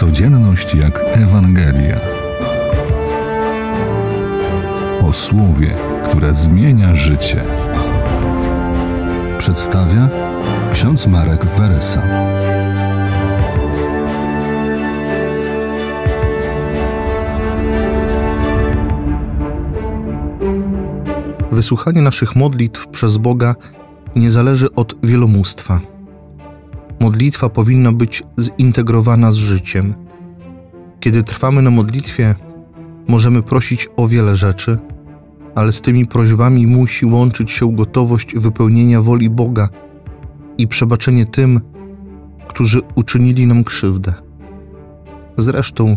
Codzienność jak Ewangelia. O słowie, które zmienia życie. Przedstawia ksiądz Marek Weresa. Wysłuchanie naszych modlitw przez Boga nie zależy od wielomóstwa. Modlitwa powinna być zintegrowana z życiem. Kiedy trwamy na modlitwie, możemy prosić o wiele rzeczy, ale z tymi prośbami musi łączyć się gotowość wypełnienia woli Boga i przebaczenie tym, którzy uczynili nam krzywdę. Zresztą,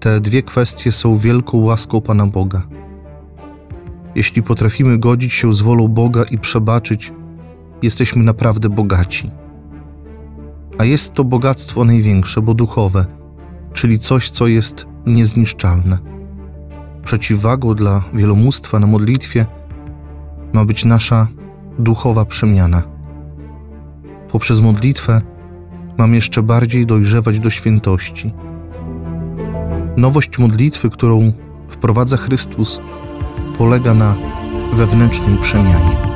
te dwie kwestie są wielką łaską Pana Boga. Jeśli potrafimy godzić się z wolą Boga i przebaczyć, jesteśmy naprawdę bogaci. A jest to bogactwo największe, bo duchowe, czyli coś, co jest niezniszczalne. Przeciwwagą dla wielomóstwa na modlitwie ma być nasza duchowa przemiana. Poprzez modlitwę mam jeszcze bardziej dojrzewać do świętości. Nowość modlitwy, którą wprowadza Chrystus, polega na wewnętrznej przemianie.